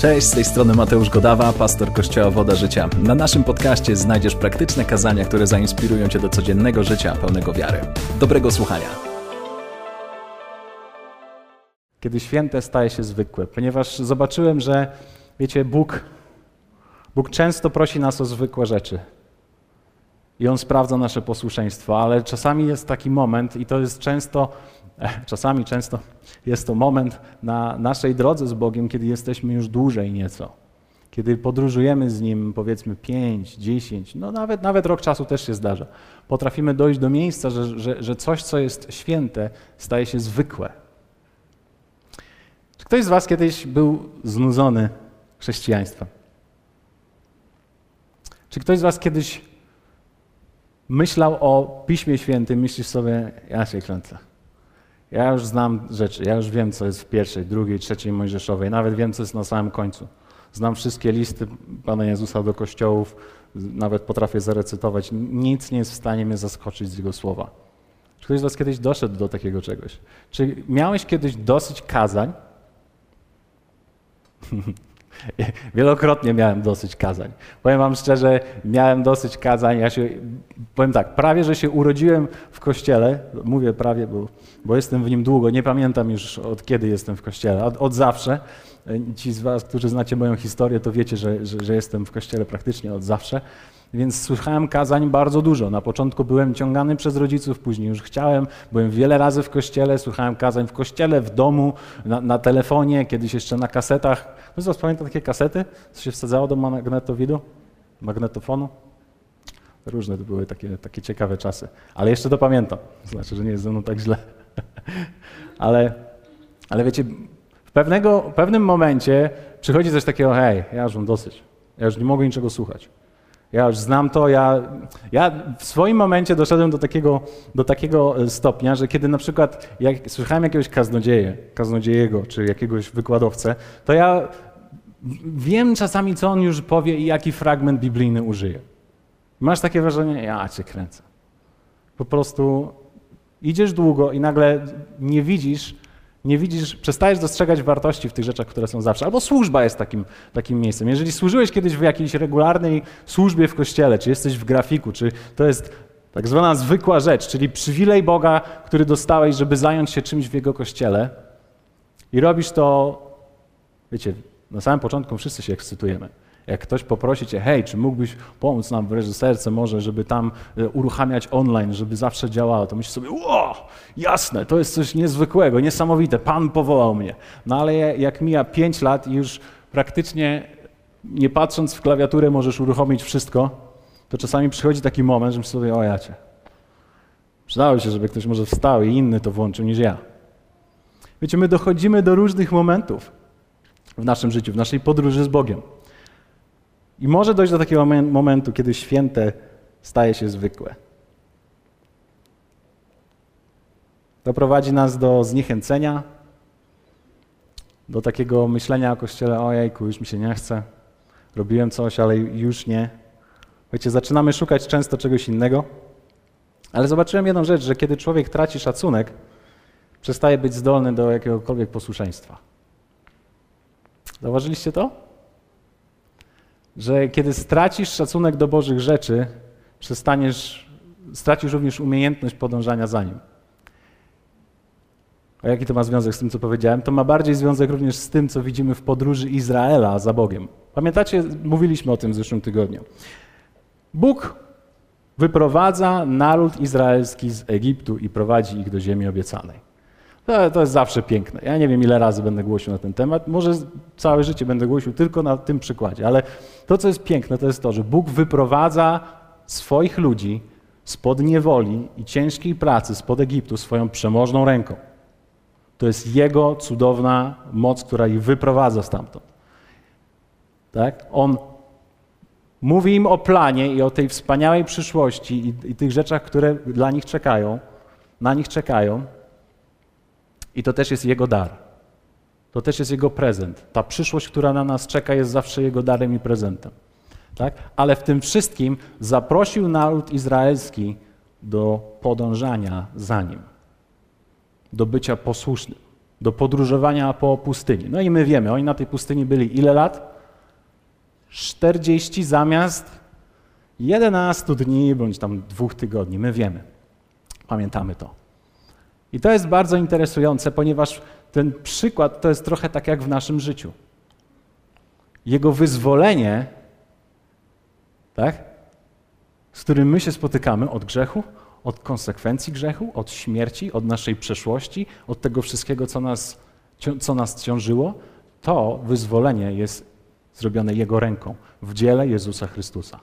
Cześć, z tej strony Mateusz Godawa, pastor Kościoła Woda Życia. Na naszym podcaście znajdziesz praktyczne kazania, które zainspirują Cię do codziennego życia pełnego wiary. Dobrego słuchania. Kiedy święte staje się zwykłe, ponieważ zobaczyłem, że wiecie, Bóg, Bóg często prosi nas o zwykłe rzeczy. I On sprawdza nasze posłuszeństwo, ale czasami jest taki moment, i to jest często Czasami, często jest to moment na naszej drodze z Bogiem, kiedy jesteśmy już dłużej nieco. Kiedy podróżujemy z Nim powiedzmy 5, 10, no nawet, nawet rok czasu też się zdarza. Potrafimy dojść do miejsca, że, że, że coś, co jest święte, staje się zwykłe. Czy ktoś z Was kiedyś był znudzony chrześcijaństwem? Czy ktoś z Was kiedyś myślał o Piśmie Świętym, myślisz sobie, ja się kręcę. Ja już znam rzeczy, ja już wiem, co jest w pierwszej, drugiej, trzeciej Mojżeszowej, nawet wiem, co jest na samym końcu. Znam wszystkie listy Pana Jezusa do kościołów, nawet potrafię zarecytować. Nic nie jest w stanie mnie zaskoczyć z Jego słowa. Czy ktoś z Was kiedyś doszedł do takiego czegoś? Czy miałeś kiedyś dosyć kazań? Wielokrotnie miałem dosyć kazań. Powiem Wam szczerze, miałem dosyć kazań. Ja się, powiem tak, prawie że się urodziłem w kościele. Mówię prawie, bo, bo jestem w nim długo. Nie pamiętam już od kiedy jestem w kościele. Od, od zawsze. Ci z Was, którzy znacie moją historię, to wiecie, że, że, że jestem w kościele praktycznie od zawsze. Więc słuchałem kazań bardzo dużo. Na początku byłem ciągany przez rodziców, później już chciałem. Byłem wiele razy w kościele, słuchałem kazań w kościele, w domu, na, na telefonie, kiedyś jeszcze na kasetach. No co, pamiętam takie kasety, co się wsadzało do magnetowidu, magnetofonu? Różne to były takie, takie ciekawe czasy. Ale jeszcze to pamiętam. Znaczy, że nie jest ze mną tak źle. ale, ale wiecie, w pewnego, pewnym momencie przychodzi coś takiego, hej, ja już mam dosyć. Ja już nie mogę niczego słuchać. Ja już znam to, ja, ja w swoim momencie doszedłem do takiego, do takiego e, stopnia, że kiedy na przykład jak słyszałem jakiegoś kaznodzieje, kaznodziejego czy jakiegoś wykładowcę, to ja wiem czasami, co on już powie i jaki fragment biblijny użyje. Masz takie wrażenie, ja cię kręcę. Po prostu idziesz długo i nagle nie widzisz, nie widzisz, przestajesz dostrzegać wartości w tych rzeczach, które są zawsze. Albo służba jest takim, takim miejscem. Jeżeli służyłeś kiedyś w jakiejś regularnej służbie w kościele, czy jesteś w grafiku, czy to jest tak zwana zwykła rzecz, czyli przywilej Boga, który dostałeś, żeby zająć się czymś w Jego kościele i robisz to, wiecie, na samym początku wszyscy się ekscytujemy. Jak ktoś poprosi cię, hej, czy mógłbyś pomóc nam w reżyserce może, żeby tam e, uruchamiać online, żeby zawsze działało, to myślisz sobie, ło, jasne, to jest coś niezwykłego, niesamowite, Pan powołał mnie. No ale jak mija pięć lat i już praktycznie nie patrząc w klawiaturę możesz uruchomić wszystko, to czasami przychodzi taki moment, że myślisz sobie, o jacie, przydało się, żeby ktoś może wstał i inny to włączył niż ja. Wiecie, my dochodzimy do różnych momentów w naszym życiu, w naszej podróży z Bogiem. I może dojść do takiego momentu, kiedy święte staje się zwykłe. Doprowadzi nas do zniechęcenia, do takiego myślenia o Kościele, ojejku, już mi się nie chce, robiłem coś, ale już nie. Wiecie, zaczynamy szukać często czegoś innego, ale zobaczyłem jedną rzecz, że kiedy człowiek traci szacunek, przestaje być zdolny do jakiegokolwiek posłuszeństwa. Zauważyliście to? Że kiedy stracisz szacunek do Bożych rzeczy, przestaniesz, stracisz również umiejętność podążania za Nim. A jaki to ma związek z tym, co powiedziałem? To ma bardziej związek również z tym, co widzimy w podróży Izraela za Bogiem. Pamiętacie, mówiliśmy o tym w zeszłym tygodniu. Bóg wyprowadza naród izraelski z Egiptu i prowadzi ich do ziemi obiecanej. To, to jest zawsze piękne. Ja nie wiem, ile razy będę głosił na ten temat. Może całe życie będę głosił tylko na tym przykładzie, ale to, co jest piękne, to jest to, że Bóg wyprowadza swoich ludzi spod niewoli i ciężkiej pracy spod Egiptu swoją przemożną ręką. To jest Jego cudowna moc, która ich wyprowadza stamtąd. Tak? On mówi im o planie i o tej wspaniałej przyszłości i, i tych rzeczach, które dla nich czekają, na nich czekają. I to też jest Jego dar. To też jest Jego prezent. Ta przyszłość, która na nas czeka, jest zawsze Jego darem i prezentem. Tak? Ale w tym wszystkim zaprosił naród izraelski do podążania za Nim, do bycia posłusznym. do podróżowania po pustyni. No i my wiemy, oni na tej pustyni byli ile lat? 40 zamiast 11 dni bądź tam dwóch tygodni. My wiemy. Pamiętamy to. I to jest bardzo interesujące, ponieważ ten przykład to jest trochę tak jak w naszym życiu. Jego wyzwolenie, tak, z którym my się spotykamy od grzechu, od konsekwencji grzechu, od śmierci, od naszej przeszłości, od tego wszystkiego, co nas, co nas ciążyło, to wyzwolenie jest zrobione Jego ręką w dziele Jezusa Chrystusa.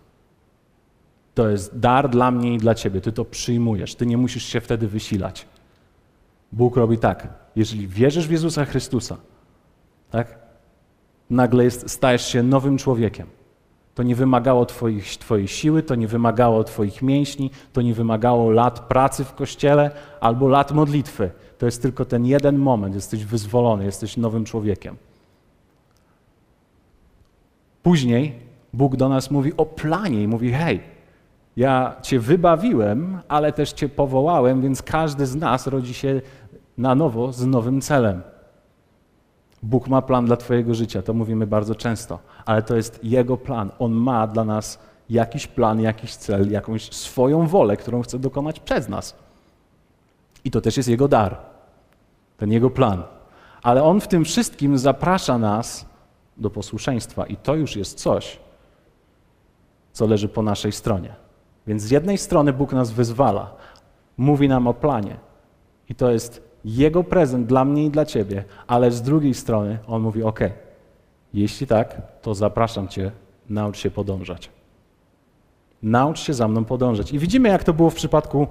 To jest dar dla mnie i dla Ciebie. Ty to przyjmujesz. Ty nie musisz się wtedy wysilać. Bóg robi tak. Jeżeli wierzysz w Jezusa Chrystusa, tak? Nagle jest, stajesz się nowym człowiekiem. To nie wymagało twoich, Twojej siły, to nie wymagało Twoich mięśni, to nie wymagało lat pracy w kościele albo lat modlitwy. To jest tylko ten jeden moment. Jesteś wyzwolony, jesteś nowym człowiekiem. Później Bóg do nas mówi o planie i mówi: Hej, ja Cię wybawiłem, ale też Cię powołałem, więc każdy z nas rodzi się na nowo z nowym celem. Bóg ma plan dla Twojego życia, to mówimy bardzo często, ale to jest Jego plan. On ma dla nas jakiś plan, jakiś cel, jakąś swoją wolę, którą chce dokonać przez nas. I to też jest Jego dar, ten Jego plan. Ale On w tym wszystkim zaprasza nas do posłuszeństwa i to już jest coś, co leży po naszej stronie. Więc z jednej strony Bóg nas wyzwala, mówi nam o planie i to jest Jego prezent dla mnie i dla Ciebie, ale z drugiej strony On mówi: OK, jeśli tak, to zapraszam Cię, naucz się podążać. Naucz się za mną podążać. I widzimy, jak to było w przypadku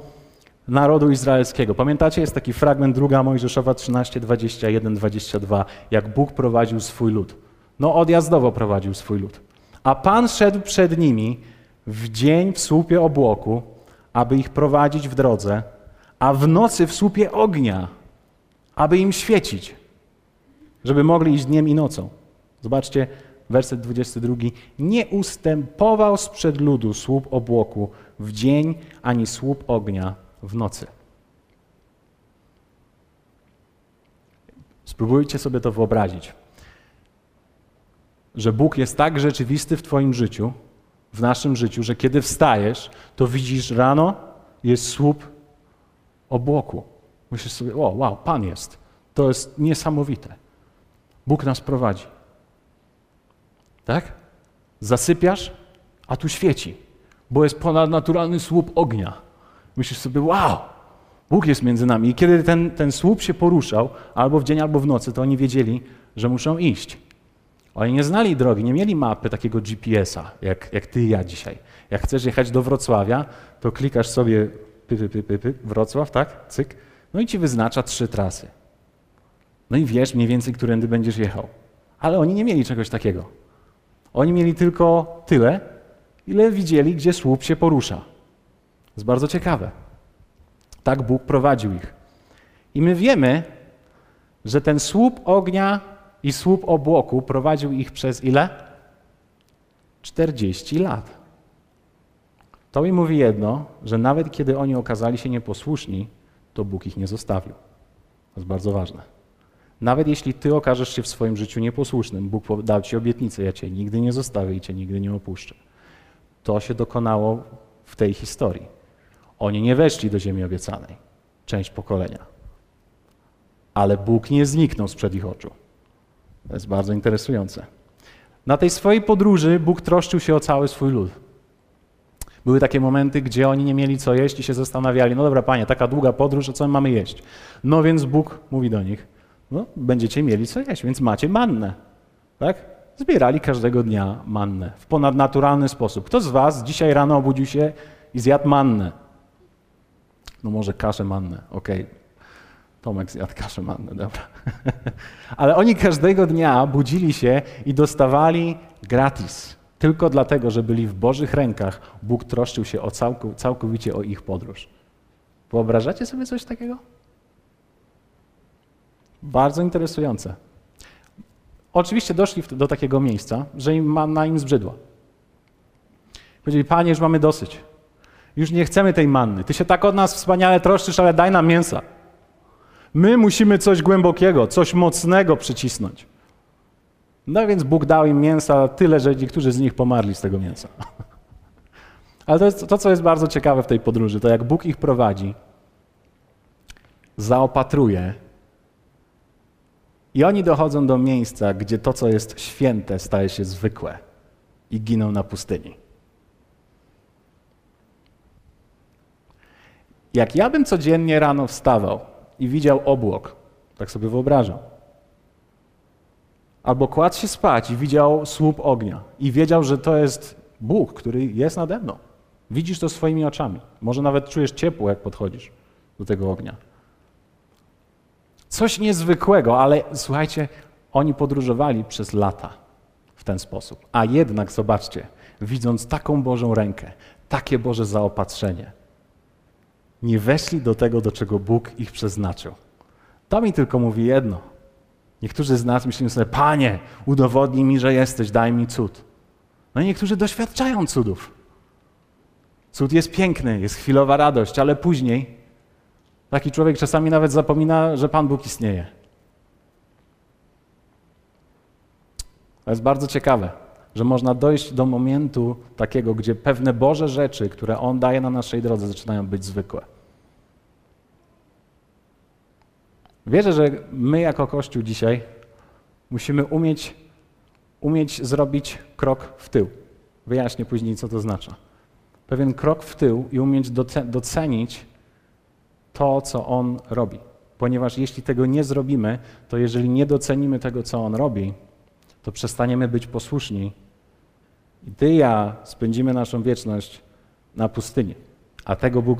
narodu izraelskiego. Pamiętacie, jest taki fragment druga Mojżeszowa 13, 21, 22, jak Bóg prowadził swój lud. No odjazdowo prowadził swój lud. A Pan szedł przed nimi w dzień w słupie obłoku, aby ich prowadzić w drodze, a w nocy w słupie ognia, aby im świecić, żeby mogli iść dniem i nocą. Zobaczcie, werset 22. Nie ustępował sprzed ludu słup obłoku w dzień, ani słup ognia w nocy. Spróbujcie sobie to wyobrazić że Bóg jest tak rzeczywisty w Twoim życiu, w naszym życiu, że kiedy wstajesz, to widzisz rano, jest słup obłoku. Myślisz sobie, o, wow, Pan jest. To jest niesamowite. Bóg nas prowadzi. Tak? Zasypiasz, a tu świeci, bo jest ponadnaturalny słup ognia. Myślisz sobie, wow, Bóg jest między nami. I kiedy ten, ten słup się poruszał, albo w dzień, albo w nocy, to oni wiedzieli, że muszą iść. Oni nie znali drogi, nie mieli mapy takiego GPS-a, jak, jak ty i ja dzisiaj. Jak chcesz jechać do Wrocławia, to klikasz sobie py, py, py, py, py, Wrocław, tak? Cyk. No i ci wyznacza trzy trasy. No i wiesz mniej więcej, którędy będziesz jechał. Ale oni nie mieli czegoś takiego. Oni mieli tylko tyle, ile widzieli, gdzie słup się porusza. To jest bardzo ciekawe. Tak Bóg prowadził ich. I my wiemy, że ten słup ognia i słup obłoku prowadził ich przez ile? 40 lat. To mi mówi jedno, że nawet kiedy oni okazali się nieposłuszni, to Bóg ich nie zostawił. To jest bardzo ważne. Nawet jeśli ty okażesz się w swoim życiu nieposłusznym, Bóg dał ci obietnicę, ja cię nigdy nie zostawię i cię nigdy nie opuszczę. To się dokonało w tej historii. Oni nie weszli do ziemi obiecanej, część pokolenia. Ale Bóg nie zniknął sprzed ich oczu. To jest bardzo interesujące. Na tej swojej podróży Bóg troszczył się o cały swój lud. Były takie momenty, gdzie oni nie mieli co jeść i się zastanawiali, no dobra panie, taka długa podróż, a co my mamy jeść? No więc Bóg mówi do nich, no będziecie mieli co jeść, więc macie mannę. Tak? Zbierali każdego dnia mannę w ponadnaturalny sposób. Kto z was dzisiaj rano obudził się i zjadł mannę? No może kaszę mannę, okej. Okay. Tomek zjadł kaszę mannę, dobra. Ale oni każdego dnia budzili się i dostawali gratis. Tylko dlatego, że byli w Bożych rękach, Bóg troszczył się o całkow całkowicie o ich podróż. Wyobrażacie sobie coś takiego? Bardzo interesujące. Oczywiście doszli do takiego miejsca, że im manna im zbrzydła. Powiedzieli, Panie, już mamy dosyć. Już nie chcemy tej manny. Ty się tak od nas wspaniale troszczysz, ale daj nam mięsa. My musimy coś głębokiego, coś mocnego przycisnąć. No więc Bóg dał im mięsa tyle, że niektórzy z nich pomarli z tego mięsa. Ale to jest to, co jest bardzo ciekawe w tej podróży, to jak Bóg ich prowadzi, zaopatruje i oni dochodzą do miejsca, gdzie to, co jest święte, staje się zwykłe i giną na pustyni. Jak ja bym codziennie rano wstawał i widział obłok, tak sobie wyobrażam, albo kładł się spać i widział słup ognia i wiedział, że to jest Bóg, który jest nade mną. Widzisz to swoimi oczami. Może nawet czujesz ciepło, jak podchodzisz do tego ognia. Coś niezwykłego, ale słuchajcie, oni podróżowali przez lata w ten sposób. A jednak, zobaczcie, widząc taką Bożą rękę, takie Boże zaopatrzenie, nie weszli do tego, do czego Bóg ich przeznaczył. To mi tylko mówi jedno. Niektórzy z nas myślą sobie, Panie, udowodnij mi, że jesteś, daj mi cud. No i niektórzy doświadczają cudów. Cud jest piękny, jest chwilowa radość, ale później taki człowiek czasami nawet zapomina, że Pan Bóg istnieje. To jest bardzo ciekawe, że można dojść do momentu takiego, gdzie pewne Boże rzeczy, które On daje na naszej drodze, zaczynają być zwykłe. Wierzę, że my jako Kościół dzisiaj musimy umieć, umieć zrobić krok w tył. Wyjaśnię później, co to znaczy. Pewien krok w tył i umieć docenić to, co On robi. Ponieważ jeśli tego nie zrobimy, to jeżeli nie docenimy tego, co On robi, to przestaniemy być posłuszni. I Ty i ja spędzimy naszą wieczność na pustyni. A tego Bóg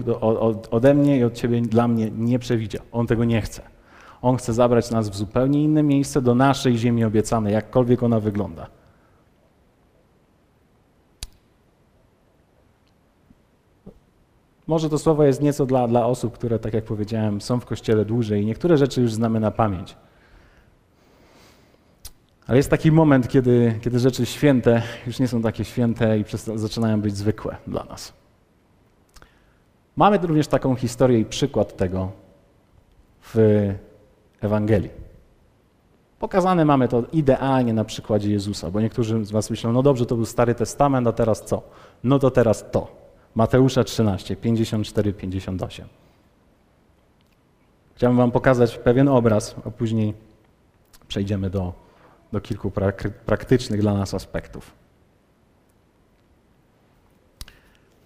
ode mnie i od Ciebie dla mnie nie przewidział. On tego nie chce. On chce zabrać nas w zupełnie inne miejsce, do naszej ziemi obiecanej, jakkolwiek ona wygląda. Może to słowo jest nieco dla, dla osób, które, tak jak powiedziałem, są w kościele dłużej i niektóre rzeczy już znamy na pamięć. Ale jest taki moment, kiedy, kiedy rzeczy święte już nie są takie święte i zaczynają być zwykłe dla nas. Mamy również taką historię i przykład tego w Ewangelii. Pokazane mamy to idealnie na przykładzie Jezusa, bo niektórzy z Was myślą, no dobrze, to był Stary Testament, a teraz co? No to teraz to. Mateusza 13, 54, 58. Chciałbym Wam pokazać pewien obraz, a później przejdziemy do, do kilku prak praktycznych dla nas aspektów.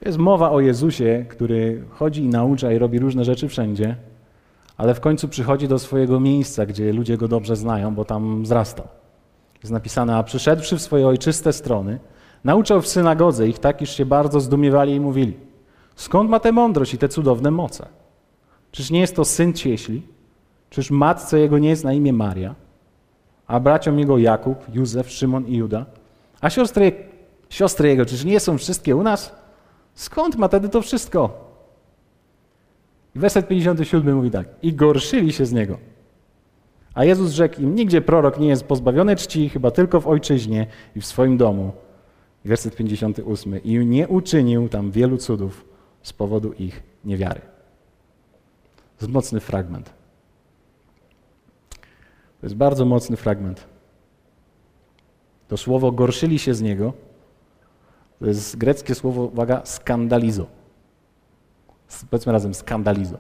Jest mowa o Jezusie, który chodzi i naucza i robi różne rzeczy wszędzie, ale w końcu przychodzi do swojego miejsca, gdzie ludzie go dobrze znają, bo tam wzrastał. Jest napisane, a przyszedłszy w swoje ojczyste strony, nauczał w synagodze ich tak, iż się bardzo zdumiewali i mówili, skąd ma tę mądrość i te cudowne moce? Czyż nie jest to syn cieśli? Czyż matce jego nie jest na imię Maria? A braciom jego Jakub, Józef, Szymon i Juda? A siostry, siostry jego, czyż nie są wszystkie u nas? Skąd ma tedy to wszystko? I werset 57 mówi tak. I gorszyli się z niego. A Jezus rzekł im, nigdzie prorok nie jest pozbawiony czci, chyba tylko w ojczyźnie i w swoim domu. I werset 58. I nie uczynił tam wielu cudów z powodu ich niewiary. To mocny fragment. To jest bardzo mocny fragment. To słowo gorszyli się z niego. To jest greckie słowo, uwaga, skandalizo powiedzmy razem, skandalizo.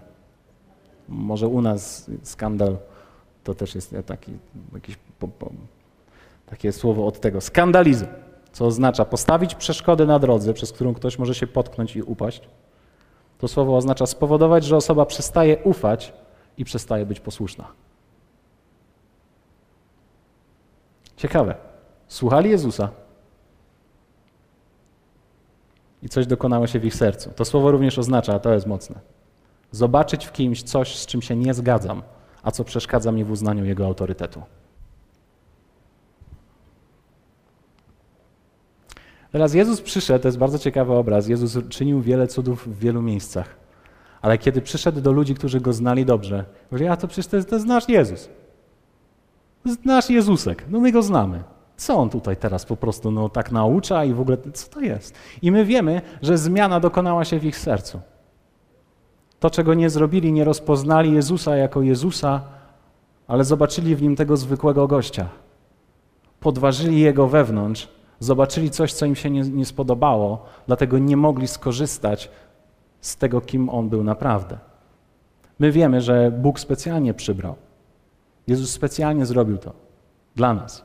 Może u nas skandal to też jest taki, jakiś, po, po, takie słowo od tego. Skandalizo, co oznacza postawić przeszkodę na drodze, przez którą ktoś może się potknąć i upaść. To słowo oznacza spowodować, że osoba przestaje ufać i przestaje być posłuszna. Ciekawe. Słuchali Jezusa, i coś dokonało się w ich sercu. To słowo również oznacza, a to jest mocne, zobaczyć w kimś coś, z czym się nie zgadzam, a co przeszkadza mi w uznaniu jego autorytetu. Teraz Jezus przyszedł, to jest bardzo ciekawy obraz. Jezus czynił wiele cudów w wielu miejscach. Ale kiedy przyszedł do ludzi, którzy go znali dobrze, mówili, a to przecież to jest, to jest nasz Jezus. Nasz Jezusek, no my go znamy. Co on tutaj teraz po prostu no, tak naucza i w ogóle co to jest? I my wiemy, że zmiana dokonała się w ich sercu. To, czego nie zrobili, nie rozpoznali Jezusa jako Jezusa, ale zobaczyli w nim tego zwykłego gościa. Podważyli jego wewnątrz, zobaczyli coś, co im się nie, nie spodobało, dlatego nie mogli skorzystać z tego, kim on był naprawdę. My wiemy, że Bóg specjalnie przybrał. Jezus specjalnie zrobił to dla nas.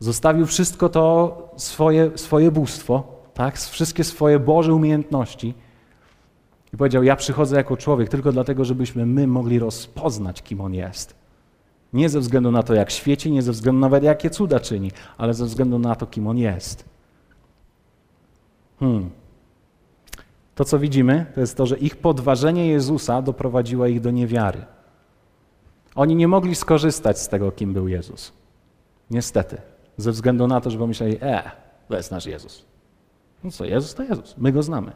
Zostawił wszystko to, swoje, swoje bóstwo, tak? wszystkie swoje Boże umiejętności i powiedział: Ja przychodzę jako człowiek tylko dlatego, żebyśmy my mogli rozpoznać, kim on jest. Nie ze względu na to, jak świeci, nie ze względu nawet jakie cuda czyni, ale ze względu na to, kim on jest. Hmm. To, co widzimy, to jest to, że ich podważenie Jezusa doprowadziło ich do niewiary. Oni nie mogli skorzystać z tego, kim był Jezus. Niestety. Ze względu na to, że pomyśleli, e, to jest nasz Jezus. No co, Jezus to Jezus, my go znamy.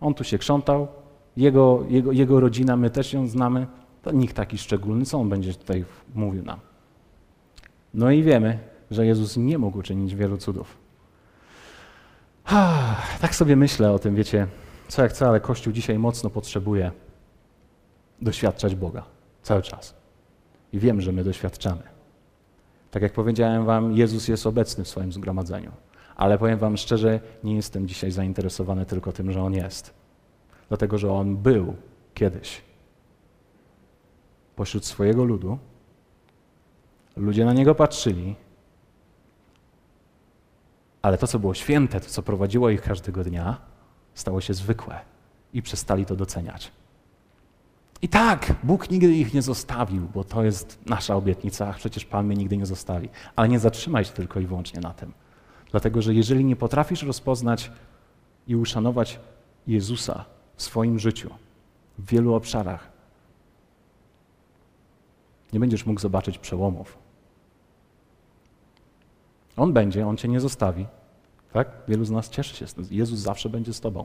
On tu się krzątał, jego, jego, jego rodzina, my też ją znamy. To nikt taki szczególny, co on będzie tutaj mówił nam. No i wiemy, że Jezus nie mógł czynić wielu cudów. Tak sobie myślę o tym, wiecie, co jak co, ale Kościół dzisiaj mocno potrzebuje doświadczać Boga cały czas. I wiem, że my doświadczamy. Tak jak powiedziałem Wam, Jezus jest obecny w swoim zgromadzeniu. Ale powiem Wam szczerze, nie jestem dzisiaj zainteresowany tylko tym, że On jest. Dlatego, że On był kiedyś pośród swojego ludu. Ludzie na Niego patrzyli, ale to, co było święte, to, co prowadziło ich każdego dnia, stało się zwykłe i przestali to doceniać. I tak, Bóg nigdy ich nie zostawił, bo to jest nasza obietnica, ach, przecież Pan mnie nigdy nie zostawi. Ale nie zatrzymaj się tylko i wyłącznie na tym. Dlatego, że jeżeli nie potrafisz rozpoznać i uszanować Jezusa w swoim życiu, w wielu obszarach, nie będziesz mógł zobaczyć przełomów. On będzie, on cię nie zostawi. Tak? Wielu z nas cieszy się. Jezus zawsze będzie z tobą.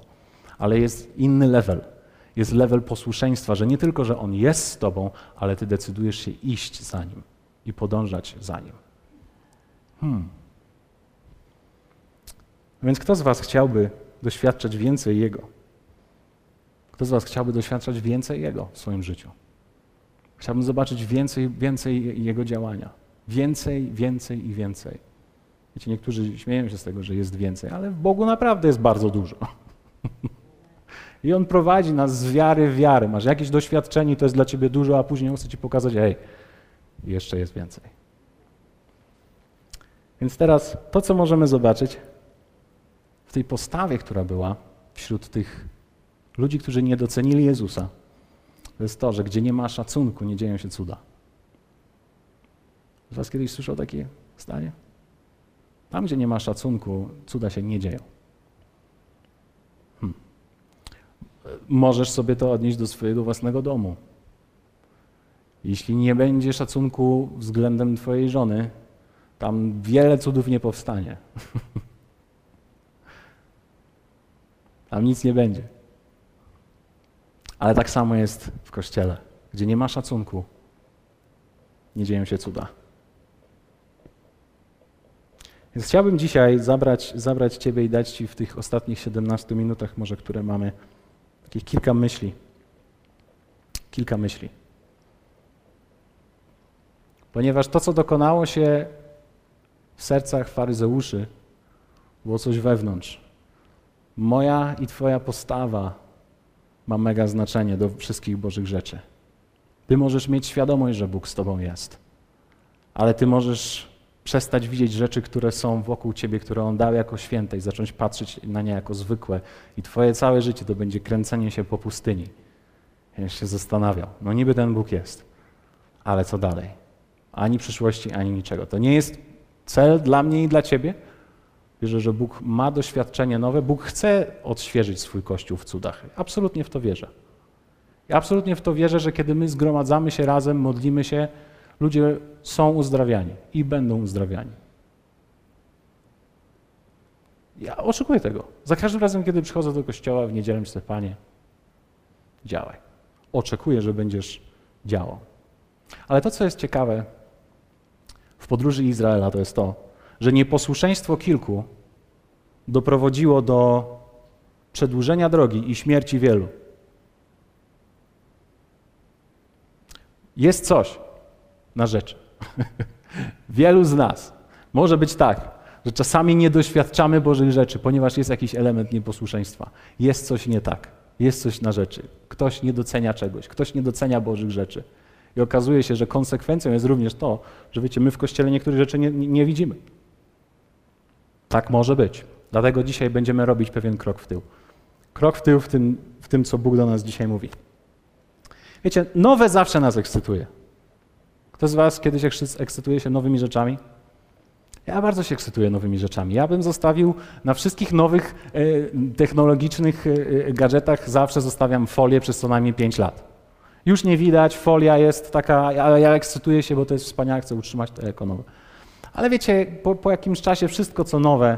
Ale jest inny level. Jest level posłuszeństwa, że nie tylko, że On jest z tobą, ale ty decydujesz się iść za Nim i podążać za Nim. Hmm. Więc kto z Was chciałby doświadczać więcej Jego? Kto z Was chciałby doświadczać więcej Jego w swoim życiu? Chciałbym zobaczyć więcej, więcej Jego działania. Więcej, więcej i więcej. Wiecie, niektórzy śmieją się z tego, że jest więcej, ale w Bogu naprawdę jest bardzo dużo. I On prowadzi nas z wiary w wiarę. Masz jakieś doświadczenie, to jest dla Ciebie dużo, a później On chce Ci pokazać, hej, jeszcze jest więcej. Więc teraz to, co możemy zobaczyć, w tej postawie, która była wśród tych ludzi, którzy nie docenili Jezusa, to jest to, że gdzie nie ma szacunku, nie dzieją się cuda. Z Was kiedyś słyszał takie zdanie? Tam, gdzie nie ma szacunku, cuda się nie dzieją. Możesz sobie to odnieść do swojego własnego domu. Jeśli nie będzie szacunku względem Twojej żony, tam wiele cudów nie powstanie. Tam nic nie będzie. Ale tak samo jest w kościele. Gdzie nie ma szacunku, nie dzieją się cuda. Więc chciałbym dzisiaj zabrać, zabrać Ciebie i dać Ci w tych ostatnich 17 minutach, może które mamy, takich kilka myśli. Kilka myśli. Ponieważ to, co dokonało się w sercach faryzeuszy, było coś wewnątrz. Moja i Twoja postawa ma mega znaczenie do wszystkich Bożych rzeczy. Ty możesz mieć świadomość, że Bóg z Tobą jest, ale Ty możesz przestać widzieć rzeczy, które są wokół Ciebie, które On dał jako święte i zacząć patrzeć na nie jako zwykłe. I Twoje całe życie to będzie kręcenie się po pustyni. Ja się zastanawiał. No niby ten Bóg jest, ale co dalej? Ani przyszłości, ani niczego. To nie jest cel dla mnie i dla Ciebie, Wierzę, że Bóg ma doświadczenie nowe. Bóg chce odświeżyć swój Kościół w cudach. Absolutnie w to wierzę. Ja absolutnie w to wierzę, że kiedy my zgromadzamy się razem, modlimy się, Ludzie są uzdrawiani i będą uzdrawiani. Ja oczekuję tego. Za każdym razem, kiedy przychodzę do kościoła w niedzielę, myślę, Panie, działaj. Oczekuję, że będziesz działał. Ale to, co jest ciekawe w podróży Izraela, to jest to, że nieposłuszeństwo kilku doprowadziło do przedłużenia drogi i śmierci wielu. Jest coś, na rzeczy. Wielu z nas może być tak, że czasami nie doświadczamy Bożych rzeczy, ponieważ jest jakiś element nieposłuszeństwa. Jest coś nie tak, jest coś na rzeczy. Ktoś nie docenia czegoś, ktoś nie docenia Bożych rzeczy. I okazuje się, że konsekwencją jest również to, że wiecie, my w kościele niektórych rzeczy nie, nie, widzimy. Tak może być. Dlatego dzisiaj będziemy robić pewien krok w tył. Krok w tył w tym, w tym, co Bóg do nas dzisiaj mówi. Wiecie, nowe zawsze nas ekscytuje. Kto z Was kiedyś ekscytuje się nowymi rzeczami? Ja bardzo się ekscytuję nowymi rzeczami. Ja bym zostawił na wszystkich nowych e, technologicznych e, e gadżetach zawsze zostawiam folię przez co najmniej 5 lat. Już nie widać, folia jest taka, ale ja ekscytuję się, bo to jest wspaniałe, chcę utrzymać to jako nowe. Ale wiecie, po, po jakimś czasie wszystko co nowe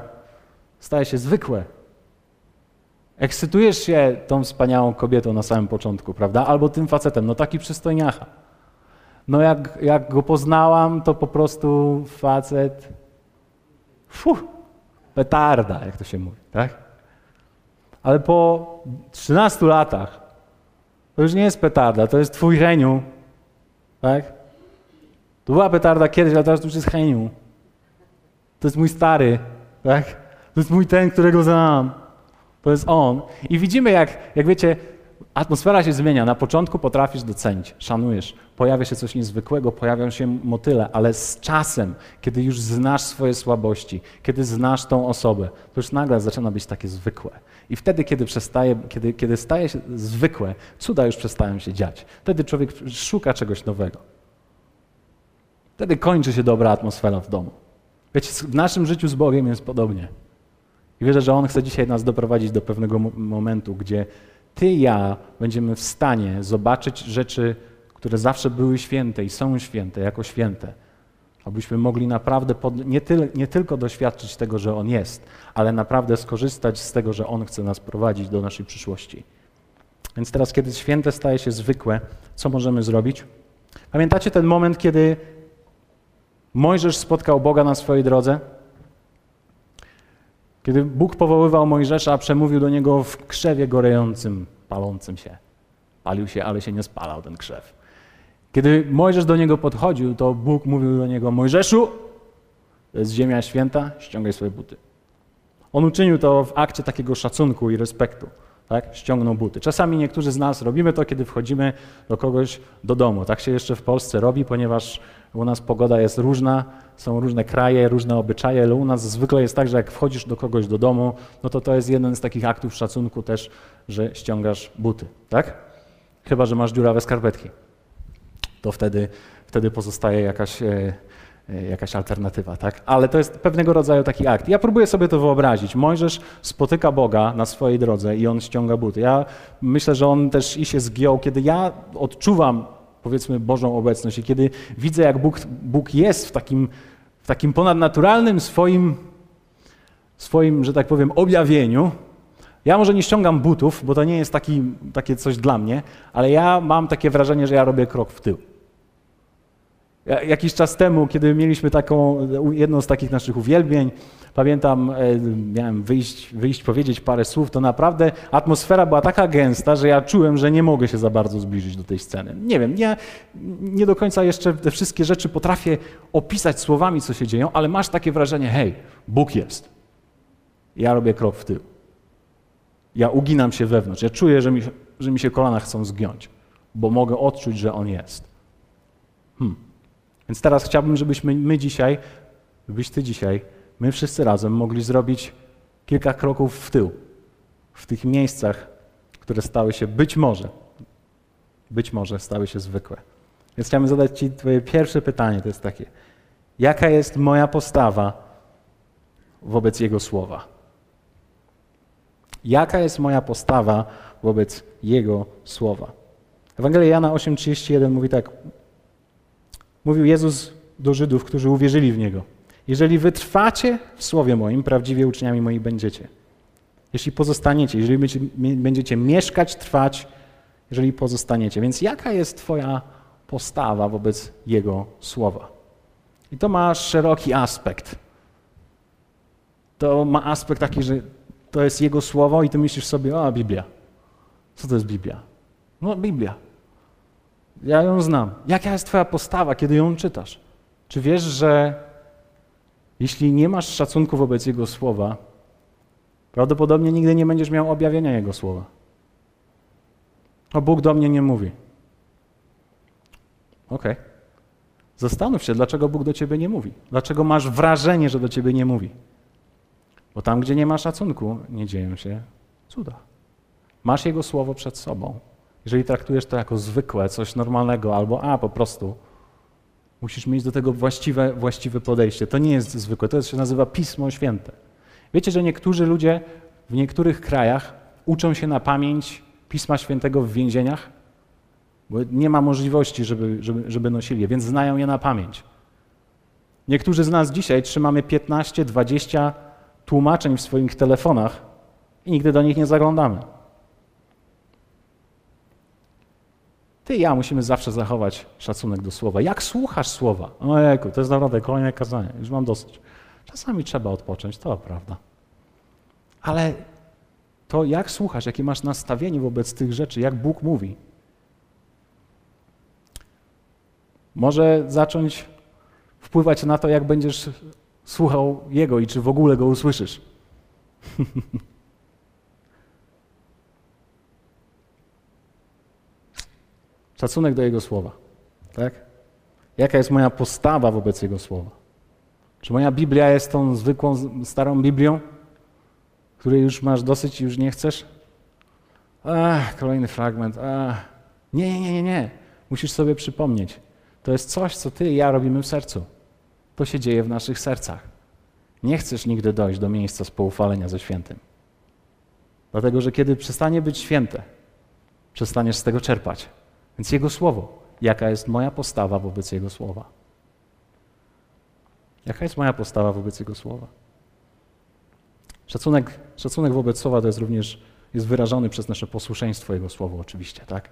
staje się zwykłe. Ekscytujesz się tą wspaniałą kobietą na samym początku, prawda? Albo tym facetem, no taki przystojniacha. No jak, jak go poznałam, to po prostu facet, fuh, petarda, jak to się mówi, tak? Ale po 13 latach to już nie jest petarda, to jest twój Heniu, tak? To była petarda kiedyś, ale teraz to już jest Heniu. To jest mój stary, tak? To jest mój ten, którego znam. To jest on. I widzimy, jak, jak wiecie, atmosfera się zmienia. Na początku potrafisz docenić, szanujesz. Pojawia się coś niezwykłego, pojawiają się motyle, ale z czasem, kiedy już znasz swoje słabości, kiedy znasz tą osobę, to już nagle zaczyna być takie zwykłe. I wtedy, kiedy, przestaje, kiedy, kiedy staje się zwykłe, cuda już przestają się dziać. Wtedy człowiek szuka czegoś nowego. Wtedy kończy się dobra atmosfera w domu. Wiecie, w naszym życiu z Bogiem jest podobnie. I wierzę, że On chce dzisiaj nas doprowadzić do pewnego momentu, gdzie Ty i ja będziemy w stanie zobaczyć rzeczy, które zawsze były święte i są święte, jako święte. Abyśmy mogli naprawdę pod, nie, ty, nie tylko doświadczyć tego, że On jest, ale naprawdę skorzystać z tego, że On chce nas prowadzić do naszej przyszłości. Więc teraz, kiedy święte staje się zwykłe, co możemy zrobić? Pamiętacie ten moment, kiedy Mojżesz spotkał Boga na swojej drodze? Kiedy Bóg powoływał Mojżesza, przemówił do niego w krzewie gorejącym, palącym się. Palił się, ale się nie spalał ten krzew. Kiedy Mojżesz do niego podchodził, to Bóg mówił do niego: Mojżeszu, to jest ziemia święta, ściągaj swoje buty. On uczynił to w akcie takiego szacunku i respektu. Tak? Ściągnął buty. Czasami niektórzy z nas robimy to, kiedy wchodzimy do kogoś do domu. Tak się jeszcze w Polsce robi, ponieważ u nas pogoda jest różna, są różne kraje, różne obyczaje, ale u nas zwykle jest tak, że jak wchodzisz do kogoś do domu, no to to jest jeden z takich aktów szacunku też, że ściągasz buty, tak? Chyba, że masz dziurawe skarpetki. To wtedy, wtedy pozostaje jakaś, e, e, jakaś alternatywa, tak? Ale to jest pewnego rodzaju taki akt. Ja próbuję sobie to wyobrazić. Mojżesz spotyka Boga na swojej drodze i on ściąga buty. Ja myślę, że on też i się zgiął, kiedy ja odczuwam powiedzmy Bożą obecność i kiedy widzę, jak Bóg, Bóg jest w takim, w takim ponadnaturalnym swoim, swoim, że tak powiem, objawieniu, ja może nie ściągam butów, bo to nie jest taki, takie coś dla mnie, ale ja mam takie wrażenie, że ja robię krok w tył. Jakiś czas temu, kiedy mieliśmy taką, jedną z takich naszych uwielbień, pamiętam, e, miałem wyjść, wyjść, powiedzieć parę słów, to naprawdę atmosfera była taka gęsta, że ja czułem, że nie mogę się za bardzo zbliżyć do tej sceny. Nie wiem, nie, nie do końca jeszcze te wszystkie rzeczy potrafię opisać słowami, co się dzieją, ale masz takie wrażenie, hej, Bóg jest. Ja robię krok w tył. Ja uginam się wewnątrz. Ja czuję, że mi, że mi się kolana chcą zgiąć, bo mogę odczuć, że On jest. Hmm. Więc teraz chciałbym, żebyśmy my dzisiaj, żebyś ty dzisiaj, my wszyscy razem mogli zrobić kilka kroków w tył, w tych miejscach, które stały się być może, być może stały się zwykłe. Więc chciałbym zadać Ci Twoje pierwsze pytanie, to jest takie, jaka jest moja postawa wobec Jego słowa? Jaka jest moja postawa wobec Jego słowa? Ewangelia Jana 8,31 mówi tak, Mówił Jezus do Żydów, którzy uwierzyli w Niego. Jeżeli wytrwacie w słowie moim, prawdziwie uczniami moi będziecie. Jeśli pozostaniecie, jeżeli będziecie mieszkać, trwać, jeżeli pozostaniecie. Więc jaka jest Twoja postawa wobec Jego słowa? I to ma szeroki aspekt. To ma aspekt taki, że to jest Jego słowo i ty myślisz sobie, o, Biblia. Co to jest Biblia? No, Biblia. Ja ją znam. Jaka jest Twoja postawa, kiedy ją czytasz? Czy wiesz, że jeśli nie masz szacunku wobec Jego słowa, prawdopodobnie nigdy nie będziesz miał objawienia Jego słowa? O, Bóg do mnie nie mówi. Okej. Okay. Zastanów się, dlaczego Bóg do ciebie nie mówi. Dlaczego masz wrażenie, że do ciebie nie mówi. Bo tam, gdzie nie ma szacunku, nie dzieją się cuda. Masz Jego słowo przed sobą. Jeżeli traktujesz to jako zwykłe, coś normalnego, albo a po prostu, musisz mieć do tego właściwe, właściwe podejście. To nie jest zwykłe, to się nazywa Pismo Święte. Wiecie, że niektórzy ludzie w niektórych krajach uczą się na pamięć Pisma Świętego w więzieniach? Bo nie ma możliwości, żeby, żeby, żeby nosili je, więc znają je na pamięć. Niektórzy z nas dzisiaj trzymamy 15, 20 tłumaczeń w swoich telefonach i nigdy do nich nie zaglądamy. Ty i ja musimy zawsze zachować szacunek do słowa. Jak słuchasz słowa? Ojejku, to jest naprawdę kolejne kazanie, już mam dosyć. Czasami trzeba odpocząć, to prawda. Ale to jak słuchasz, jakie masz nastawienie wobec tych rzeczy, jak Bóg mówi, może zacząć wpływać na to, jak będziesz słuchał Jego i czy w ogóle Go usłyszysz. Szacunek do Jego słowa. Tak? Jaka jest moja postawa wobec Jego słowa? Czy moja Biblia jest tą zwykłą, starą Biblią, której już masz dosyć i już nie chcesz? Ach, kolejny fragment. Ach. Nie, nie, nie, nie. Musisz sobie przypomnieć. To jest coś, co ty i ja robimy w sercu. To się dzieje w naszych sercach. Nie chcesz nigdy dojść do miejsca spoufalenia ze świętym. Dlatego, że kiedy przestanie być święte, przestaniesz z tego czerpać. Więc Jego słowo. Jaka jest moja postawa wobec Jego słowa? Jaka jest moja postawa wobec Jego słowa? Szacunek, szacunek wobec słowa to jest również jest wyrażony przez nasze posłuszeństwo Jego słowu, oczywiście, tak?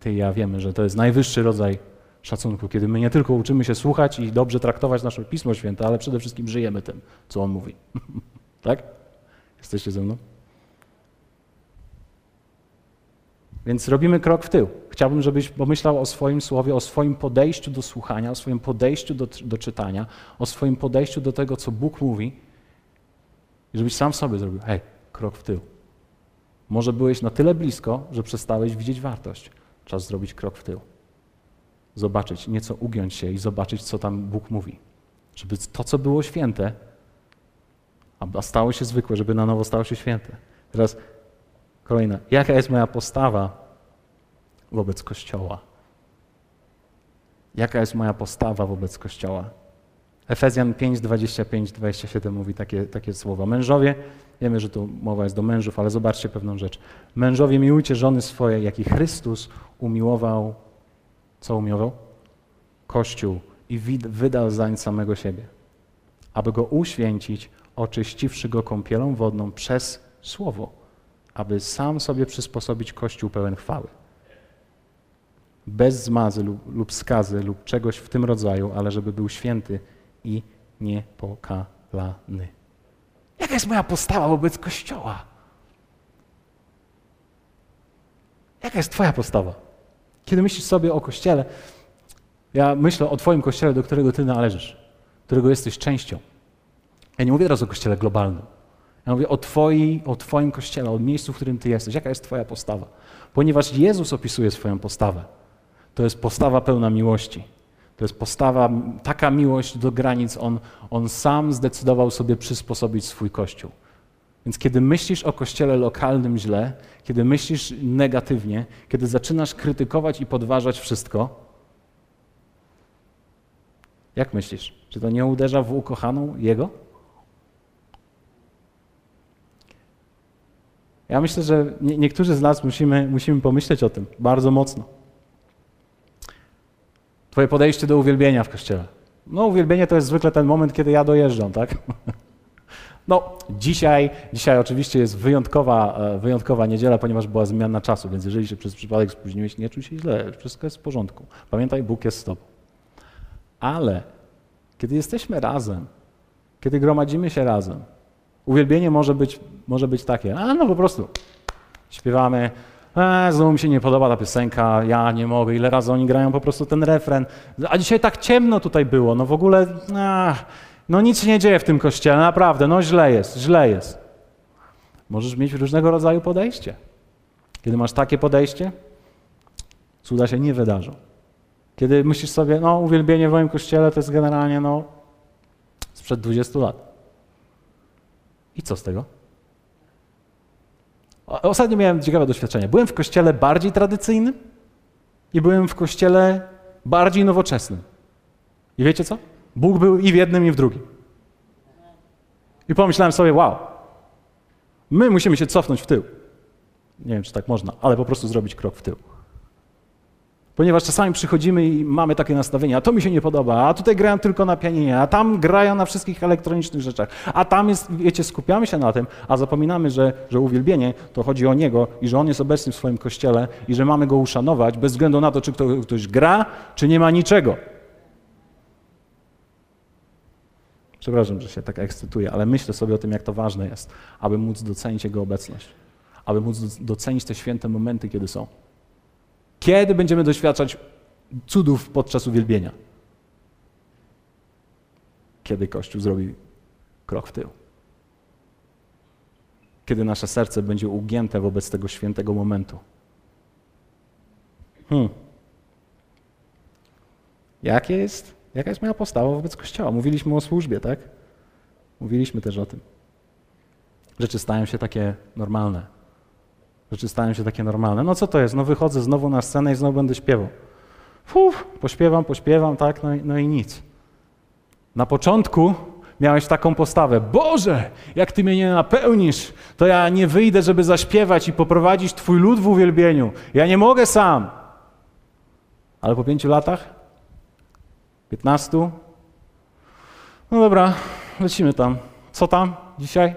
Ty i ja wiemy, że to jest najwyższy rodzaj szacunku, kiedy my nie tylko uczymy się słuchać i dobrze traktować nasze Pismo Święte, ale przede wszystkim żyjemy tym, co On mówi. tak? Jesteście ze mną? Więc robimy krok w tył. Chciałbym, żebyś pomyślał o swoim słowie, o swoim podejściu do słuchania, o swoim podejściu do, do czytania, o swoim podejściu do tego, co Bóg mówi, i żebyś sam sobie zrobił, hej, krok w tył. Może byłeś na tyle blisko, że przestałeś widzieć wartość. Czas zrobić krok w tył. Zobaczyć, nieco ugiąć się i zobaczyć, co tam Bóg mówi. Żeby to, co było święte, a stało się zwykłe, żeby na nowo stało się święte. Teraz Kolejna. Jaka jest moja postawa wobec Kościoła? Jaka jest moja postawa wobec Kościoła? Efezjan 5, 25, 27 mówi takie, takie słowa. Mężowie, wiemy, że tu mowa jest do mężów, ale zobaczcie pewną rzecz. Mężowie, miłujcie żony swoje, jak i Chrystus umiłował, co umiłował? Kościół i wydał zań samego siebie, aby go uświęcić, oczyściwszy go kąpielą wodną przez słowo aby sam sobie przysposobić Kościół pełen chwały. Bez zmazy lub, lub skazy lub czegoś w tym rodzaju, ale żeby był święty i niepokalany. Jaka jest moja postawa wobec Kościoła? Jaka jest Twoja postawa? Kiedy myślisz sobie o Kościele, ja myślę o Twoim Kościele, do którego Ty należysz, którego jesteś częścią. Ja nie mówię teraz o Kościele globalnym. Ja mówię o, twoi, o Twoim kościele, o miejscu, w którym Ty jesteś. Jaka jest Twoja postawa? Ponieważ Jezus opisuje swoją postawę. To jest postawa pełna miłości. To jest postawa, taka miłość do granic. On, on sam zdecydował sobie przysposobić swój kościół. Więc kiedy myślisz o kościele lokalnym źle, kiedy myślisz negatywnie, kiedy zaczynasz krytykować i podważać wszystko, jak myślisz? Czy to nie uderza w ukochaną Jego? Ja myślę, że nie, niektórzy z nas musimy, musimy pomyśleć o tym bardzo mocno. Twoje podejście do uwielbienia w kościele. No, uwielbienie to jest zwykle ten moment, kiedy ja dojeżdżam, tak? No, dzisiaj, dzisiaj oczywiście jest wyjątkowa, e, wyjątkowa niedziela, ponieważ była zmiana czasu, więc jeżeli się przez przypadek spóźniłeś, nie czuj się źle, wszystko jest w porządku. Pamiętaj, Bóg jest z tobą. Ale kiedy jesteśmy razem, kiedy gromadzimy się razem, Uwielbienie może być, może być takie, a no po prostu śpiewamy E, znowu mi się nie podoba ta piosenka, ja nie mogę, ile razy oni grają po prostu ten refren. A dzisiaj tak ciemno tutaj było, no w ogóle, ach, no nic się nie dzieje w tym kościele, naprawdę, no źle jest, źle jest. Możesz mieć różnego rodzaju podejście. Kiedy masz takie podejście, cuda się nie wydarzą. Kiedy myślisz sobie, no uwielbienie w moim kościele to jest generalnie, no, sprzed 20 lat. I co z tego? Ostatnio miałem ciekawe doświadczenie. Byłem w kościele bardziej tradycyjnym i byłem w kościele bardziej nowoczesnym. I wiecie co? Bóg był i w jednym, i w drugim. I pomyślałem sobie, wow, my musimy się cofnąć w tył. Nie wiem, czy tak można, ale po prostu zrobić krok w tył. Ponieważ czasami przychodzimy i mamy takie nastawienie, a to mi się nie podoba, a tutaj grają tylko na pianinie, a tam grają na wszystkich elektronicznych rzeczach, a tam jest, wiecie, skupiamy się na tym, a zapominamy, że, że uwielbienie to chodzi o Niego i że On jest obecny w swoim kościele i że mamy Go uszanować bez względu na to, czy ktoś gra, czy nie ma niczego. Przepraszam, że się tak ekscytuję, ale myślę sobie o tym, jak to ważne jest, aby móc docenić Jego obecność, aby móc docenić te święte momenty, kiedy są. Kiedy będziemy doświadczać cudów podczas uwielbienia? Kiedy Kościół zrobi krok w tył. Kiedy nasze serce będzie ugięte wobec tego świętego momentu. Hmm. Jakie jest, jaka jest moja postawa wobec Kościoła? Mówiliśmy o służbie, tak? Mówiliśmy też o tym. Rzeczy stają się takie normalne. Rzeczy stają się takie normalne. No co to jest? No wychodzę znowu na scenę i znowu będę śpiewał. Fuf, pośpiewam, pośpiewam, tak, no i, no i nic. Na początku miałeś taką postawę. Boże, jak Ty mnie nie napełnisz, to ja nie wyjdę, żeby zaśpiewać i poprowadzić Twój lud w uwielbieniu. Ja nie mogę sam. Ale po pięciu latach, piętnastu, no dobra, lecimy tam. Co tam dzisiaj?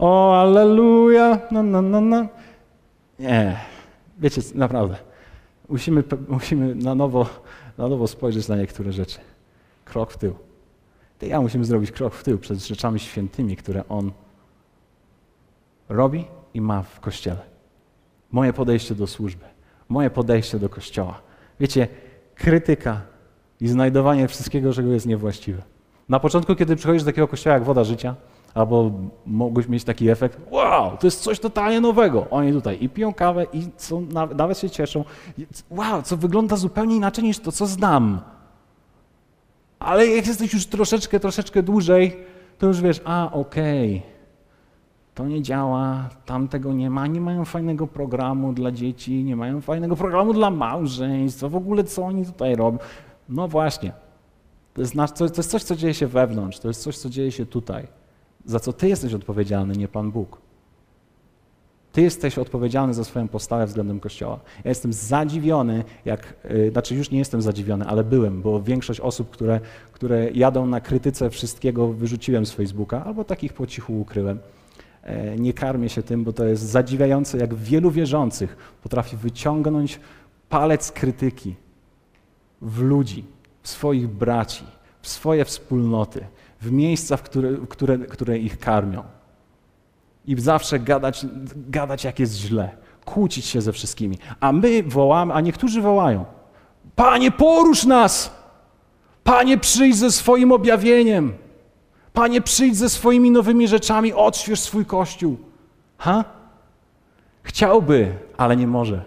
O, aleluja, na, na, na, na. Nie, wiecie, naprawdę. Musimy, musimy na, nowo, na nowo spojrzeć na niektóre rzeczy. Krok w tył. Ty ja musimy zrobić krok w tył przed rzeczami świętymi, które On robi i ma w Kościele. Moje podejście do służby, moje podejście do Kościoła. Wiecie, krytyka i znajdowanie wszystkiego, czego jest niewłaściwe. Na początku, kiedy przychodzisz do takiego kościoła jak woda życia, Albo mogłeś mieć taki efekt, wow, to jest coś totalnie nowego. Oni tutaj i piją kawę, i są, nawet się cieszą. Wow, co wygląda zupełnie inaczej niż to, co znam. Ale jak jesteś już troszeczkę, troszeczkę dłużej, to już wiesz, a okej, okay, to nie działa, tam tego nie ma, nie mają fajnego programu dla dzieci, nie mają fajnego programu dla małżeństwa, w ogóle co oni tutaj robią. No właśnie, to jest, to jest coś, co dzieje się wewnątrz, to jest coś, co dzieje się tutaj za co Ty jesteś odpowiedzialny, nie Pan Bóg. Ty jesteś odpowiedzialny za swoją postawę względem Kościoła. Ja jestem zadziwiony, jak, yy, znaczy już nie jestem zadziwiony, ale byłem, bo większość osób, które, które jadą na krytyce wszystkiego, wyrzuciłem z Facebooka, albo takich po cichu ukryłem. E, nie karmię się tym, bo to jest zadziwiające, jak wielu wierzących potrafi wyciągnąć palec krytyki w ludzi, w swoich braci, w swoje wspólnoty, w miejsca, w które, które, które ich karmią. I zawsze gadać, gadać, jak jest źle, kłócić się ze wszystkimi. A my wołamy, a niektórzy wołają: Panie, porusz nas! Panie, przyjdź ze swoim objawieniem! Panie, przyjdź ze swoimi nowymi rzeczami, odśwież swój kościół. Ha? Chciałby, ale nie może.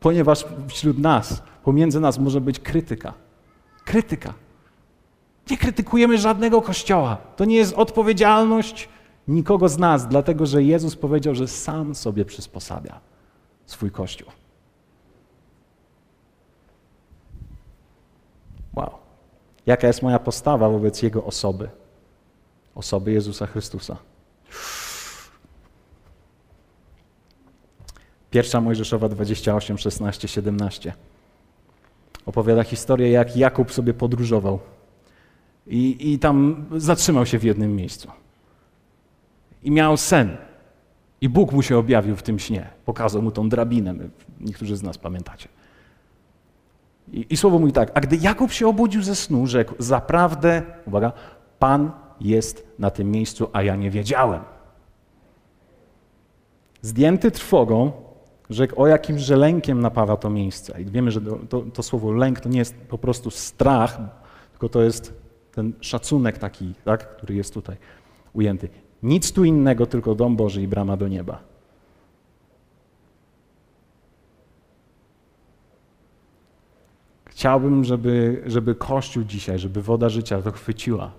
Ponieważ wśród nas, pomiędzy nas może być krytyka. Krytyka. Nie krytykujemy żadnego kościoła. To nie jest odpowiedzialność nikogo z nas, dlatego że Jezus powiedział, że sam sobie przysposabia swój kościół. Wow. Jaka jest moja postawa wobec Jego osoby? Osoby Jezusa Chrystusa. Pierwsza Mojżeszowa 28, 16, 17. Opowiada historię, jak Jakub sobie podróżował i, I tam zatrzymał się w jednym miejscu. I miał sen. I Bóg mu się objawił w tym śnie. Pokazał mu tą drabinę. Niektórzy z nas pamiętacie. I, I słowo mówi tak, a gdy Jakub się obudził ze snu, rzekł, zaprawdę, uwaga, Pan jest na tym miejscu, a ja nie wiedziałem. Zdjęty trwogą, rzekł o jakimś lękiem napawa to miejsce. I wiemy, że to, to, słowo lęk to nie jest po prostu strach, tylko to jest ten szacunek taki, tak, który jest tutaj ujęty. Nic tu innego, tylko dom Boży i brama do nieba. Chciałbym, żeby, żeby Kościół dzisiaj, żeby woda życia to chwyciła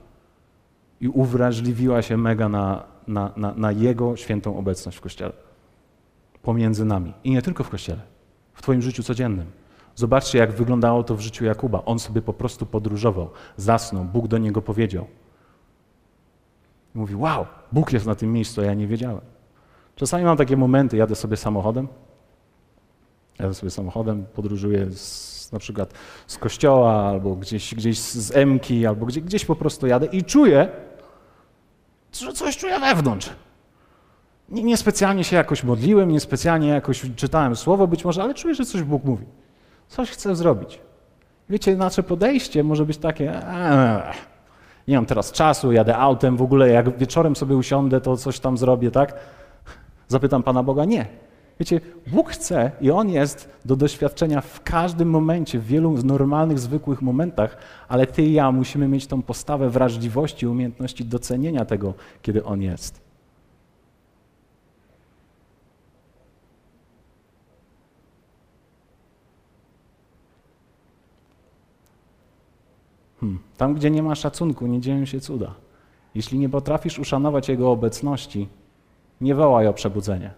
i uwrażliwiła się mega na, na, na, na Jego świętą obecność w Kościele. Pomiędzy nami. I nie tylko w Kościele, w Twoim życiu codziennym. Zobaczcie, jak wyglądało to w życiu Jakuba. On sobie po prostu podróżował, zasnął, Bóg do niego powiedział. I mówi, wow, Bóg jest na tym miejscu, a ja nie wiedziałem. Czasami mam takie momenty, jadę sobie samochodem, jadę sobie samochodem, podróżuję z, na przykład z kościoła, albo gdzieś, gdzieś z Emki, albo gdzieś, gdzieś po prostu jadę i czuję, że coś czuję wewnątrz. Niespecjalnie się jakoś modliłem, niespecjalnie jakoś czytałem słowo być może, ale czuję, że coś Bóg mówi. Coś chcę zrobić. Wiecie, nasze podejście może być takie, nie mam teraz czasu, jadę autem, w ogóle jak wieczorem sobie usiądę, to coś tam zrobię, tak? Zapytam Pana Boga, nie. Wiecie, Bóg chce i On jest do doświadczenia w każdym momencie, w wielu normalnych, zwykłych momentach, ale Ty i ja musimy mieć tą postawę wrażliwości, umiejętności docenienia tego, kiedy On jest. Hmm. Tam, gdzie nie ma szacunku, nie dzieją się cuda. Jeśli nie potrafisz uszanować Jego obecności, nie wołaj o przebudzenie.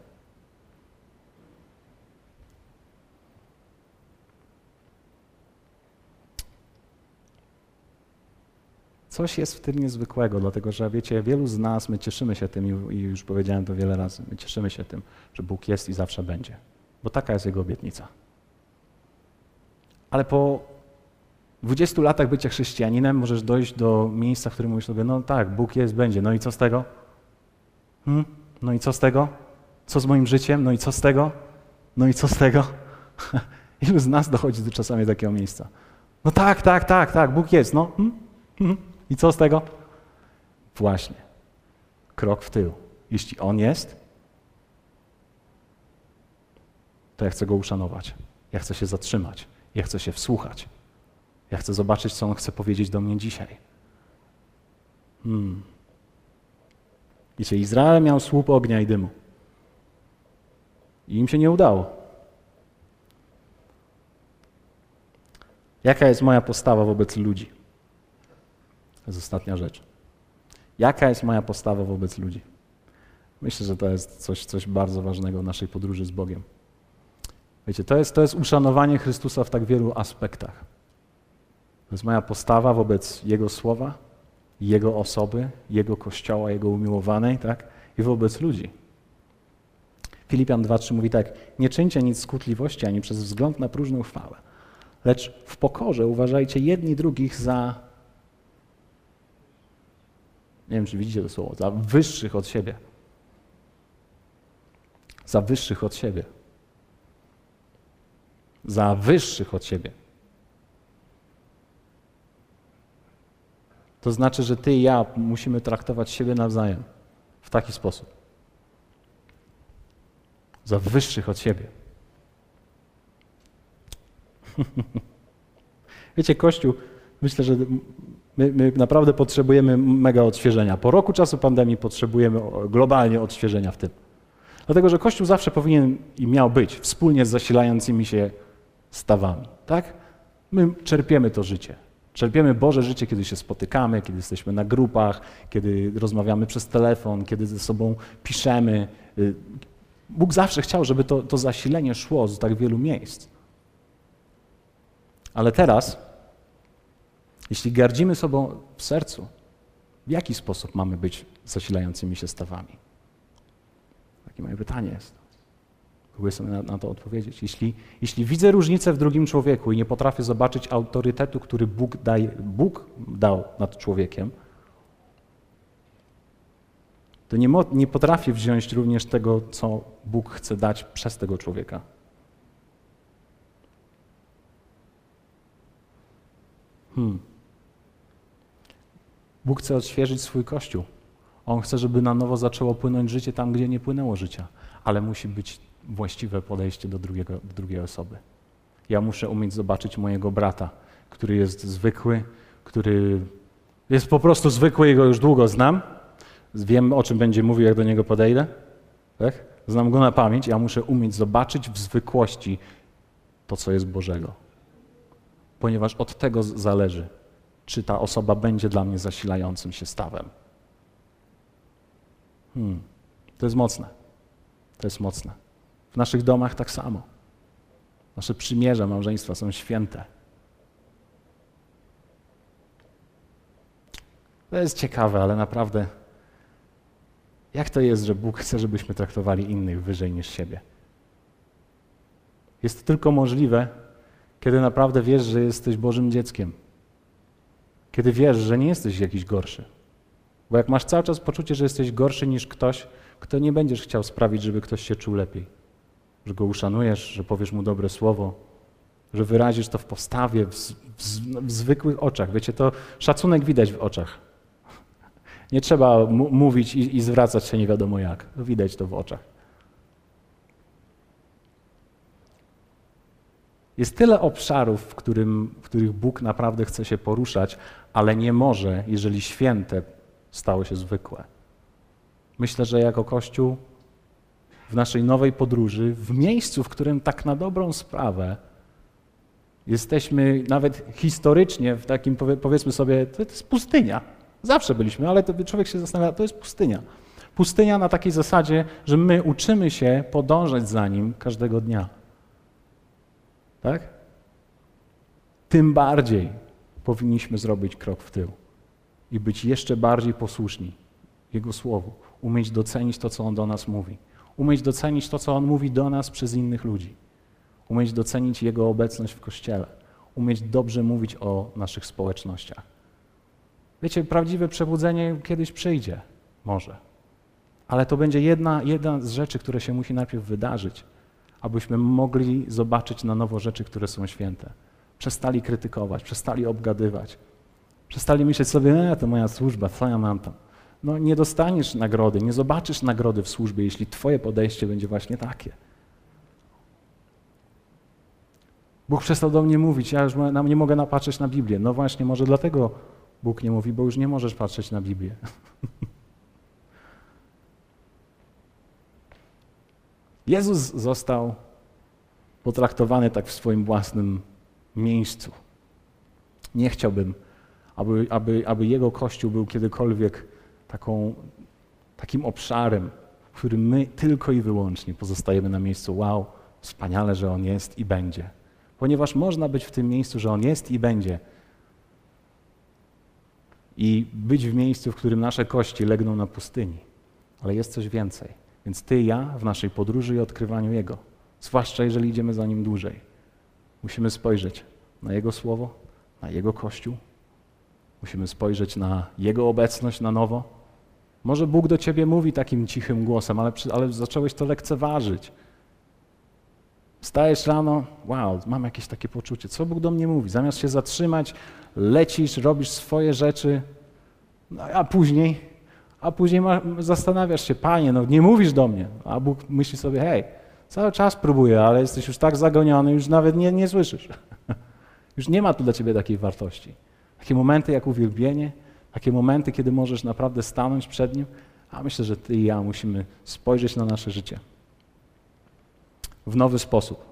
Coś jest w tym niezwykłego, dlatego że wiecie, wielu z nas, my cieszymy się tym i już powiedziałem to wiele razy, my cieszymy się tym, że Bóg jest i zawsze będzie, bo taka jest Jego obietnica. Ale po 20 latach bycia chrześcijaninem możesz dojść do miejsca, w którym mówisz sobie, no tak, Bóg jest, będzie, no i co z tego? Hmm? No i co z tego? Co z moim życiem? No i co z tego? No i co z tego? Ilu z nas dochodzi do czasami takiego miejsca? No tak, tak, tak, tak, Bóg jest, no. Hmm? Hmm? I co z tego? Właśnie. Krok w tył. Jeśli On jest, to ja chcę Go uszanować. Ja chcę się zatrzymać. Ja chcę się wsłuchać. Ja chcę zobaczyć, co On chce powiedzieć do mnie dzisiaj. Hmm. Wiecie, Izrael miał słup ognia i dymu. I im się nie udało. Jaka jest moja postawa wobec ludzi? To jest ostatnia rzecz. Jaka jest moja postawa wobec ludzi? Myślę, że to jest coś, coś bardzo ważnego w naszej podróży z Bogiem. Wiecie, to jest, to jest uszanowanie Chrystusa w tak wielu aspektach. To jest moja postawa wobec Jego słowa, Jego osoby, Jego kościoła, Jego umiłowanej, tak? I wobec ludzi. Filipian 2.3 mówi tak, nie czyńcie nic skutliwości ani przez wzgląd na próżną chwałę, lecz w pokorze uważajcie jedni drugich za, nie wiem czy widzicie to słowo, za wyższych od siebie. Za wyższych od siebie. Za wyższych od siebie. To znaczy, że ty i ja musimy traktować siebie nawzajem w taki sposób. Za wyższych od siebie. Wiecie, Kościół, myślę, że my, my, naprawdę potrzebujemy mega odświeżenia. Po roku czasu pandemii potrzebujemy globalnie odświeżenia w tym. Dlatego, że Kościół zawsze powinien i miał być wspólnie z zasilającymi się stawami. Tak? My czerpiemy to życie. Czerpiemy Boże życie, kiedy się spotykamy, kiedy jesteśmy na grupach, kiedy rozmawiamy przez telefon, kiedy ze sobą piszemy. Y, Bóg zawsze chciał, żeby to, to zasilenie szło z tak wielu miejsc. Ale teraz, jeśli gardzimy sobą w sercu, w jaki sposób mamy być zasilającymi się stawami? Takie moje pytanie jest. Próbuję sobie na, na, to odpowiedzieć. Jeśli, jeśli widzę różnicę w drugim człowieku i nie potrafię zobaczyć autorytetu, który Bóg, daje, Bóg dał nad człowiekiem, to nie, mo, nie potrafię wziąć również tego, co Bóg chce dać przez tego człowieka. Hmm. Bóg chce odświeżyć swój kościół. On chce, żeby na nowo zaczęło płynąć życie tam, gdzie nie płynęło życia, ale musi być właściwe podejście do, drugiego, do drugiej osoby. Ja muszę umieć zobaczyć mojego brata, który jest zwykły, który jest po prostu zwykły i go już długo znam. Wiem, o czym będzie mówił, jak do niego podejdę. Tak? Znam go na pamięć. Ja muszę umieć zobaczyć w zwykłości to, co jest Bożego. Ponieważ od tego zależy, czy ta osoba będzie dla mnie zasilającym się stawem. Hmm. To jest mocne. To jest mocne. W naszych domach tak samo. Nasze przymierza małżeństwa są święte. To jest ciekawe, ale naprawdę, jak to jest, że Bóg chce, żebyśmy traktowali innych wyżej niż siebie? Jest to tylko możliwe, kiedy naprawdę wiesz, że jesteś Bożym dzieckiem. Kiedy wiesz, że nie jesteś jakiś gorszy. Bo jak masz cały czas poczucie, że jesteś gorszy niż ktoś, kto nie będziesz chciał sprawić, żeby ktoś się czuł lepiej. Że go uszanujesz, że powiesz mu dobre słowo, że wyrazisz to w postawie, w, w, w zwykłych oczach. Wiecie, to szacunek widać w oczach. Nie trzeba mówić i, i zwracać się nie wiadomo jak. Widać to w oczach. Jest tyle obszarów, w, którym, w których Bóg naprawdę chce się poruszać, ale nie może, jeżeli święte stało się zwykłe. Myślę, że jako Kościół w naszej nowej podróży, w miejscu, w którym tak na dobrą sprawę jesteśmy nawet historycznie w takim, powiedzmy sobie, to jest pustynia. Zawsze byliśmy, ale to człowiek się zastanawia, to jest pustynia. Pustynia na takiej zasadzie, że my uczymy się podążać za nim każdego dnia. Tak? Tym bardziej powinniśmy zrobić krok w tył i być jeszcze bardziej posłuszni Jego Słowu, umieć docenić to, co On do nas mówi, umieć docenić to, co On mówi do nas przez innych ludzi, umieć docenić Jego obecność w Kościele, umieć dobrze mówić o naszych społecznościach. Wiecie, prawdziwe przebudzenie kiedyś przyjdzie, może, ale to będzie jedna, jedna z rzeczy, które się musi najpierw wydarzyć, abyśmy mogli zobaczyć na nowo rzeczy, które są święte. Przestali krytykować, przestali obgadywać, Przestali myśleć sobie, e, to moja służba, co ja mam tam. No nie dostaniesz nagrody, nie zobaczysz nagrody w służbie, jeśli twoje podejście będzie właśnie takie. Bóg przestał do mnie mówić, ja już nie mogę napatrzeć na Biblię. No właśnie, może dlatego Bóg nie mówi, bo już nie możesz patrzeć na Biblię. Jezus został potraktowany tak w swoim własnym miejscu. Nie chciałbym, aby, aby, aby Jego Kościół był kiedykolwiek taką, takim obszarem, w którym my tylko i wyłącznie pozostajemy na miejscu. Wow, wspaniale, że On jest i będzie. Ponieważ można być w tym miejscu, że On jest i będzie. I być w miejscu, w którym nasze kości legną na pustyni. Ale jest coś więcej. Więc Ty i ja w naszej podróży i odkrywaniu Jego, zwłaszcza jeżeli idziemy za Nim dłużej, musimy spojrzeć na Jego Słowo, na Jego Kościół, Musimy spojrzeć na Jego obecność na nowo. Może Bóg do ciebie mówi takim cichym głosem, ale, ale zacząłeś to lekceważyć. Wstajesz rano, wow, mam jakieś takie poczucie. Co Bóg do mnie mówi? Zamiast się zatrzymać, lecisz, robisz swoje rzeczy, no, a później, a później ma, zastanawiasz się, Panie, no nie mówisz do mnie. A Bóg myśli sobie, hej, cały czas próbuję, ale jesteś już tak zagoniony, już nawet nie, nie słyszysz. już nie ma tu dla ciebie takiej wartości. Takie momenty jak uwielbienie, takie momenty, kiedy możesz naprawdę stanąć przed Nim, a myślę, że Ty i ja musimy spojrzeć na nasze życie w nowy sposób.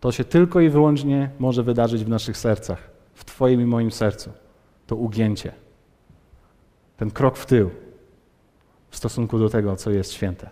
To się tylko i wyłącznie może wydarzyć w naszych sercach, w Twoim i moim sercu. To ugięcie, ten krok w tył w stosunku do tego, co jest święte.